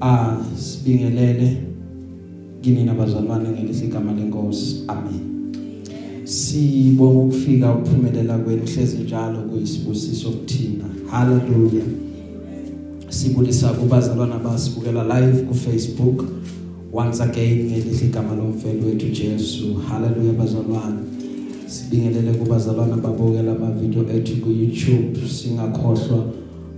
ah sibingelele kini nabazalwane ngeligama lenkosi. Amen. Sibonga ukufika ukuphumelela kwenu hlezi njalo kuyisibusiso kuthina. Haleluya sibulisa kubazalwana basibukela live ku Facebook once again ngeligama lomfelo wethu Jesu. Haleluya bazalwane sibingelele kubazalwana babukela ama video ethu ku YouTube singakhohlwa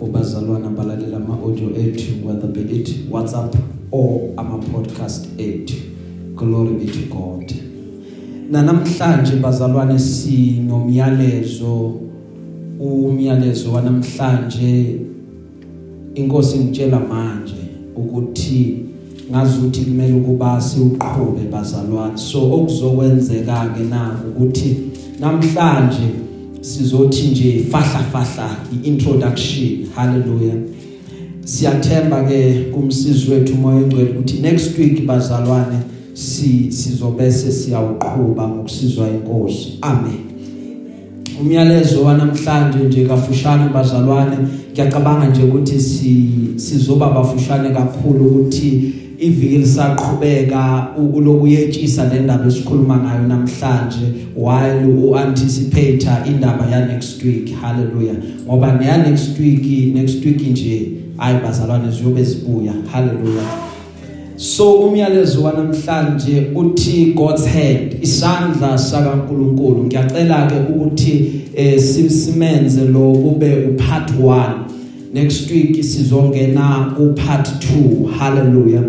kubazalwana balalela ama audio ethu whether be it WhatsApp or ama podcast ethu glory be to God. Na namhlanje bazalwane sinomyalezo umyalezo wanamhlanje. Inkosi ngitshela manje ukuthi ngazuthi kumele ukuba siuqhube bazalwane. So okuzokwenzeka ke na ukuthi namhlanje sizothi nje fahla fahla iintroduction. Haleluya siyathemba ke kumsizi wethu moya engcwele ukuthi next week bazalwane si sizobese siyawuqhubha ngokusizwa inkosi. Amen. Umyalezo wanamhlanje nje kafushane bazalwane ngiyacabanga nje ukuthi si sizoba bafushane kakhulu ukuthi iviki lisaqhubeka ulokuyetshisa le ndaba esikhuluma ngayo namhlanje while uanticipate indaba ya next week. Hallelujah. Ngoba neya next week next week nje hayi bazalwane ziyobe zibuya. Hallelujah. So umyalezo wanamhlanje uthi God's hand isandla sakaNkuluNkulu. Ngiyacela ke ukuthi eh, simsimenze lo kube upart 1 next week sizongena ku part 2 hallelujah.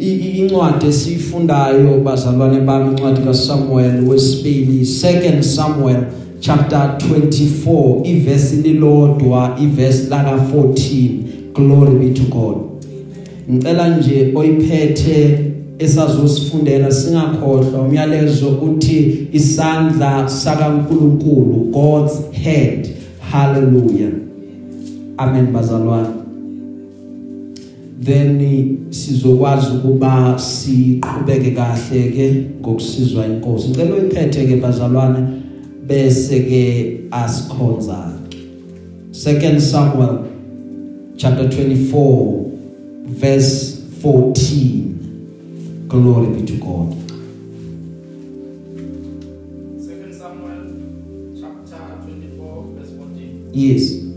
Incwadi esifundayo bazalwane bami incwadi kaSamuel wesibili 2 Samuel chapter 24 iverse lilodwa iverse la ka 14 glory be to God. Ngicela nje oyiphethe esazosifundela singakhohlwa. Umyalezo uthi isandla sakaNkuluNkulu God's hand. Hallelujah. Amen bazalwane. Then sizokwazi ukuba siqhubeke kahle ke ngokusizwa inkosi. Ngicela uyiphethe ke bazalwane bese ke asikhonza. 2 Samuel chapter 24 verse 14 glory be to God. 2 Samuel chapter 24 verse 14 yes.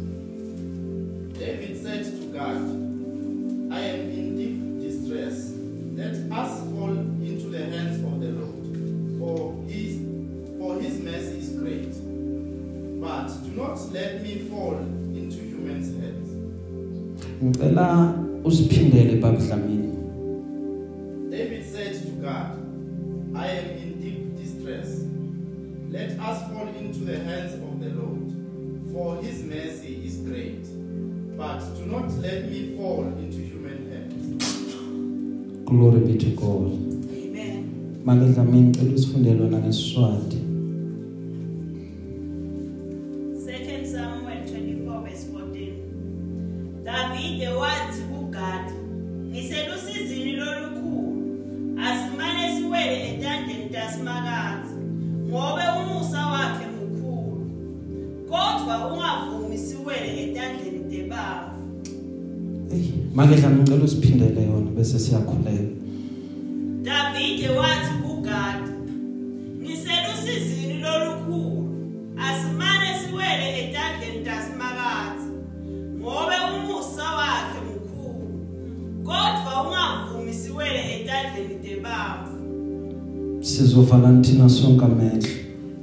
Ngicela usiphindele babudlamini David said to God I am in deep distress. Let us fall into the hands of the Lord for his mercy is great. But do not let me fall into human hands. Glory be to God. Amen. make dlamini cela usifundele lona ngesiswati Davide wathi kuGad, "Ngiselusizini lolukhulu, asimane siwele etandeni tasimakazi, ngobe umusa wakhe mkhulu. Kodwa ungavumi siwele etandeni tebafu." hey make dlamini ngicela usiphindele yona bese siyakhuleka Davide wathi sizovala nithina sonke amehlo.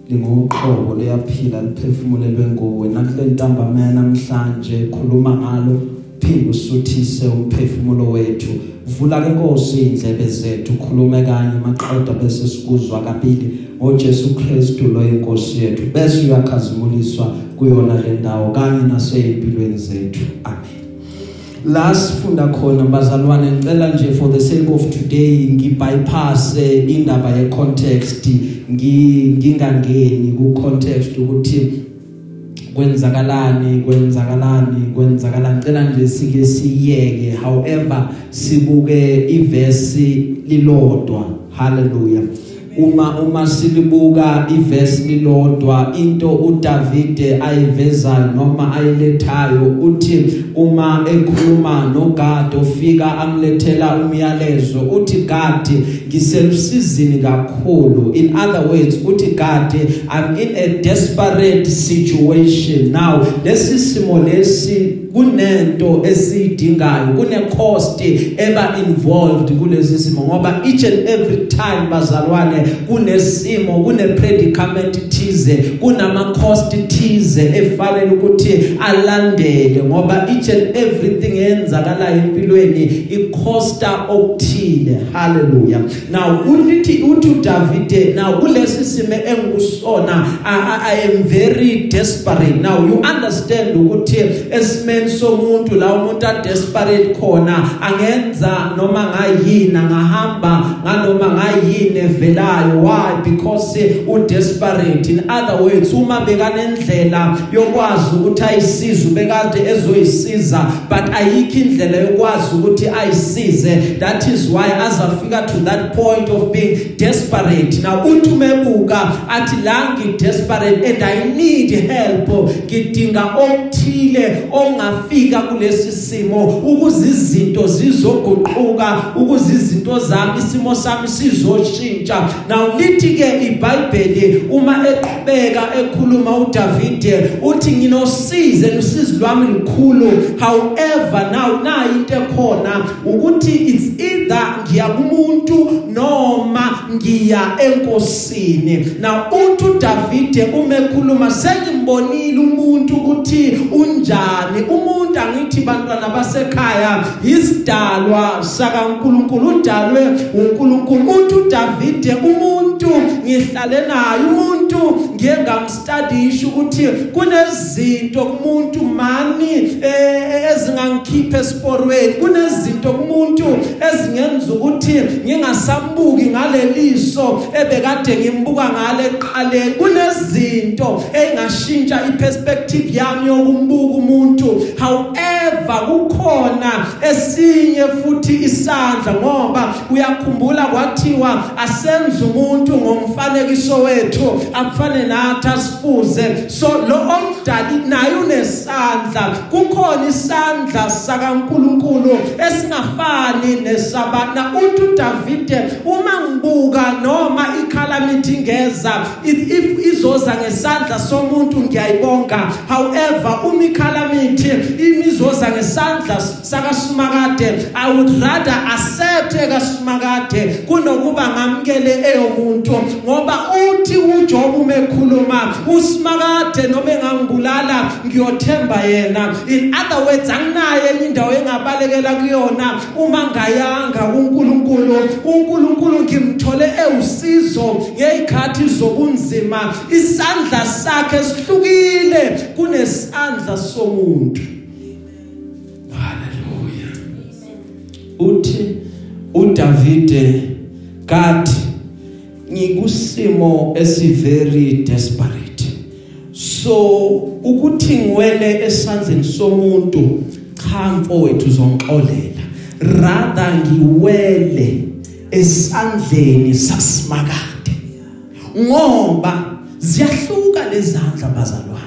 Lingoqobo liyaphila liphefumulelwe nguwe. Nakule ntambama namhlanje khuluma ngalo phinde usuthise umphefumulo wethu. Vula ke Nkosi indlebe zethu khulume kanye maqeda bese sikuzwa kabili. ngoJesu Kristu lo inkosi yethu bese uyakhazimuliswa kuyona le ndawo kanye nasezimpilweni zethu. Amen. La sifunda khona bazalwane ngicela nje for the sake of today ngibypass indaba ye context ngingangeni ku context ukuthi kwenzakalani kwenzakalani kwenzakalani. Ngicela nje sike siyeke however sibuke iverse lilodwa. Hallelujah. Uma uma silibuka iverse lilodwa into uDavide ayivezayo noma ayilethayo uthi uma ekhuluma noGad ofika amlethela umyalezo uthi God ngiselusizini kakhulu. In other words uthi God I'm in a desperate situation now. Lesi simo lesi kunento esiyidingayo kune cost eba involved kulesi simo ngoba each and every time bazalwane kunesimo kune predicament thize kunama cost thize efanele ukuthi alandele ngoba each and everything eyenzakalayo empilweni ikhosta okuthile. Hallelujah. Now ulithi uthi uDavid now kulesi simo engikusona I am very desperate. Now you understand ukuthi esimeni somuntu la umuntu a desperate khona angenza noma ngayini angahamba nganoma ngayini evelayo. Why? Because u desperate in other words uma bekanendlela yokwazi ukuthi ayisize bekade ezoyisiza but ayikho indlela yokwazi ukuthi ayisize that is why azafika to that point of being desperate. Now uthi umebuka athi la ngi desperate and i need help. Ngidinga okuthile ongafika kulesi simo ukuze izinto zizoguquka ukuze izinto zami isimo sami sizoshintsha. Now lithi ke iBhayibheli uma eqhubeka ekhuluma uDavide uthi nginosize usizi lwami likhulu. However now na into ekhona ukuthi it's either ngiya kumuntu noma ngiya enkosini. Now uthi uDavide uma ekhuluma sengimbonile umuntu ukuthi unjani. Umuntu angithi bantwana basekhaya isidalwa sakaNkuluNkulu udalwe uNkulunkulu. Uthi uDavide umuntu ngihlale naye umuntu ngiye ngamstudisha ukuthi kunezinto kumuntu mani ezingangikhipha esiporweni. Kunezinto kumuntu ezingenza ukuthi ngingasambuki ngaleliso ebekade ngimbuka ngale eqaleni kunezinto engashintsha iperspective yami yokumbuka umuntu. However kukhona esinye futhi isandla ngoba uyakhumbula kwathiwa asenze umuntu ngomfanekiso wethu afane nathi asifuze. So lo omdali naye unesandla. Kukhona isandla sakaNkuluNkulu esingafani nesabana. Uthi uDavide uma ngibuka noma icalamity ngeza if izoza ngesandla somuntu ngiyayibonga. However uma icalamity imizoza ngesandla sakasimakade i would rather accept ekasimakade kunokuba ngamkele eyomuntu. Ngoba uthi uJob umekhuluma usimakade noma engangibulala ngiyothemba yena. In other words anginayo enye indawo engabalekela kuyona. Uma ngayanga uNkulunkulu uNkulunkulu ngimthole ewusizo ngezikhathi zobunzima. Isandla sakhe sihlukile kunesandla somuntu. Haleluya uthi uDavide kathi ngikusimo esi very desperate. So ukuthi ngiwele esandleni somuntu cha mfowethu uzongixolela. Rather ngiwele esandleni sasimakade ngoba ziyahluka lezandla bazalwane.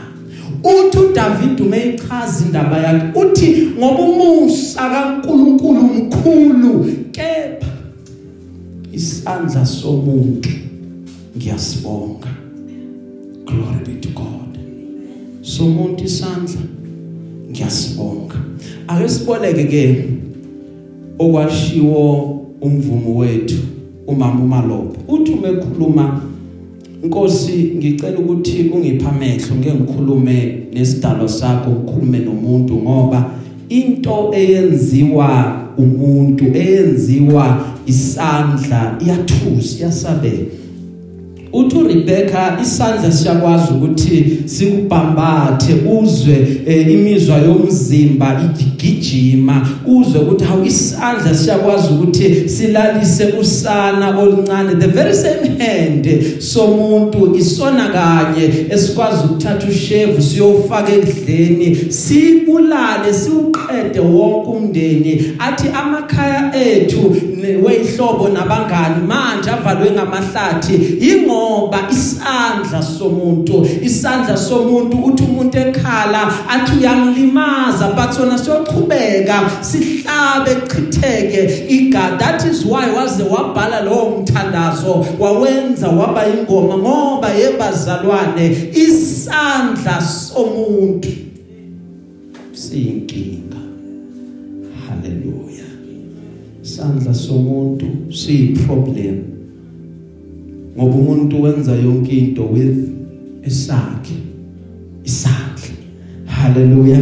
Uthi uDavid umeyichaza indaba yakhe uthi ngoba umusa kaNkuluNkulu mkhulu kepha isandla somuntu ngiyasibonga. Glory be to God. Somuntu isandla. Ngiyasibonga. Ake siboleke ke okwashiwo umvumo wethu umama uMalobo uthi umekhuluma Nkosi ngicela ukuthi ungipha amehlo ngeke ngikhulume nesidalo sakho ngikhulume nomuntu ngoba into eyenziwa umuntu eyenziwa isandla iyathusa iyasabela. Uthi uRebecca isandla siyakwazi ukuthi sikubhambathe uzwe eh, imizwa yomzimba igijima. Uzwe ukuthi hawu isandla siyakwazi ukuthi silalise usana oluncane the very same hand somuntu isona kanye esikwazi ukuthatha ushevu siyofaka ekudleni sibulale siuqede wonke umndeni. Athi amakhaya ethu weyihlobo nabangani manje avalwe ngamahlathi ingoba isandla somuntu isandla somuntu uthi umuntu ekhala athi uyamlimaza but sona siyochubeka sihlabe chitheke igada. That is why waze wabhala lowo mthandazo wawenza waba ingoma ngoba yebazalwane isandla somuntu. Siyinkinga. Haleluya isandla somuntu siyiproblem. Ngoba umuntu wenza yonke into with esakhe isandla haleluya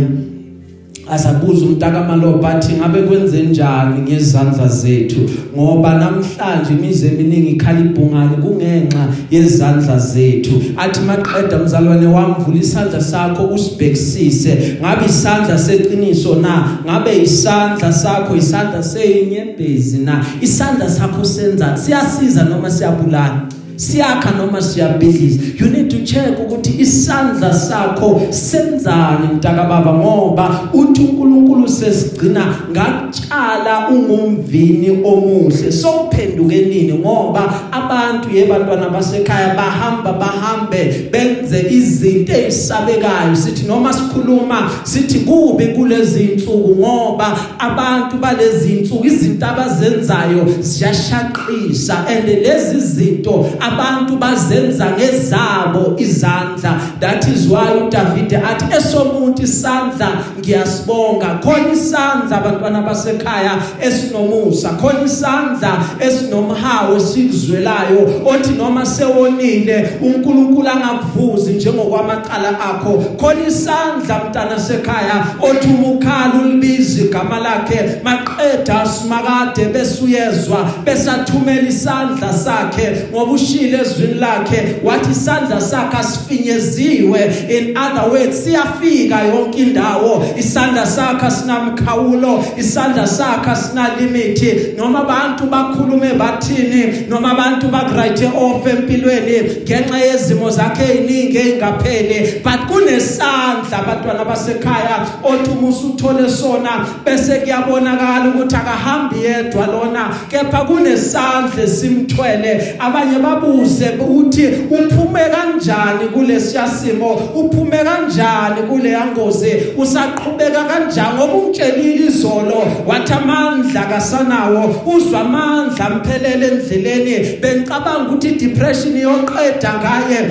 asabuza umntaka maloba athi ngabe kwenze njani ngezandla zethu? Ngoba namhlanje imize eminingi ikhalibhungani kungenxa yezandla zethu. Athi maqeda mzalwane wami vula isandla sakho usibhekisise. Ngabe isandla seqiniso na? Ngabe isandla sakho isandla seyinyembezi na? Isandla sakho senza siyasiza noma siyabulala? Siyakha noma siyabhidliza. You need to check ukuthi isandla sakho senzani mntaka baba ngoba uthi uNkulunkulu sesigcina ngatshala ungumvini omuhle. Sophenduke nini? Ngoba abantu yebantwana basekhaya bahamba bahambe benze izinto ezisabekayo sithi noma sikhuluma sithi kubi kulezi insuku ngoba abantu balezi insuku izinto abazenzayo ziyashaqisa. And lezi zinto abantu bazenza ngezabo izandla. That is why uDavid athi esomuntu isandla ngiyasibonga. Khona isandla abantwana basekhaya esinomusa. Khona isandla esinomhawu esikuzwelayo othi noma sewonile uNkulunkulu angakuvuzi njengokwamaqala akho. Khona isandla mntana sekhaya othi umukhala ulibiza igama lakhe maqeda simakade besuyezwa besathumela isandla sakhe ngoba ushilo ezwini lakhe wathi isandla sakhe asifinyeziwe. In other words siyafika yonke indawo. Isandla sakhe sinamkhawulo isandla sakhe sina limit noma abantu bakhulume bathini noma abantu bakurayithe off empilweni ngenxa yezimo zakhe eziningi engapheli but kunesandla abantwana basekhaya othi uma usuthole sona bese kuyabonakala ukuthi akahambi yedwa lona. Kepha kunesandla simthwele abanye babuze ukuthi uphume kanjani kulesiya simo uphume kanjani kule yangozi usaqhubeka kanjani? Ngoba umtshelile izolo wathi amandla kasanawo. Uzwa amandla mphelele endleleni. Bengicabanga ukuthi depression yoqeda ngaye.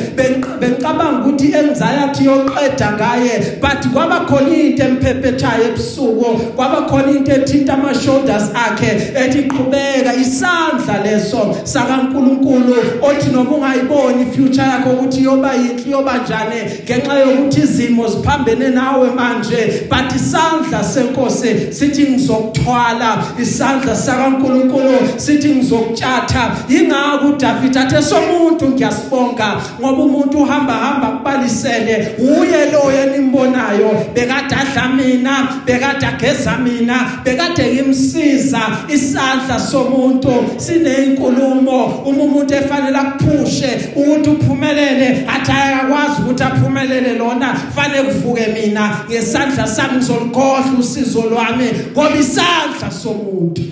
Bengicabanga ukuthi anxiety yoqeda ngaye. But kwaba khona into emphephethayo ebusuku. Kwaba khona into ethinta ama shoulders akhe. Ethi qhubeka. Isandla leso sakaNkuluNkulu othi noma ungayiboni future yakho ukuthi yoba yinhle yoba njani ngenxa yokuthi izimo ziphambene nawe manje. But isandla senkosi sithi ngizokuthwala isandla sakaNkuluNkulu sithi ngizokutshatha ingakho uDavid athe somuntu ngiyasibonga ngoba umuntu uhamba hamba kubalisele uye lo yenimbonayo bekade adla mina bekade ageza mina bekade ngimsiza isandla somuntu. Sineyinkulumo uma umuntu efanele akuphushe ukuthi uphumelele athi ayakwazi ukuthi aphumelele lona fanele kuvuke mina. Ngesandla sami ngizoligodla usizo lwami ngoba isandla somuntu.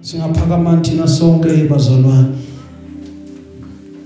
Singaphakama thina sonke bazalwane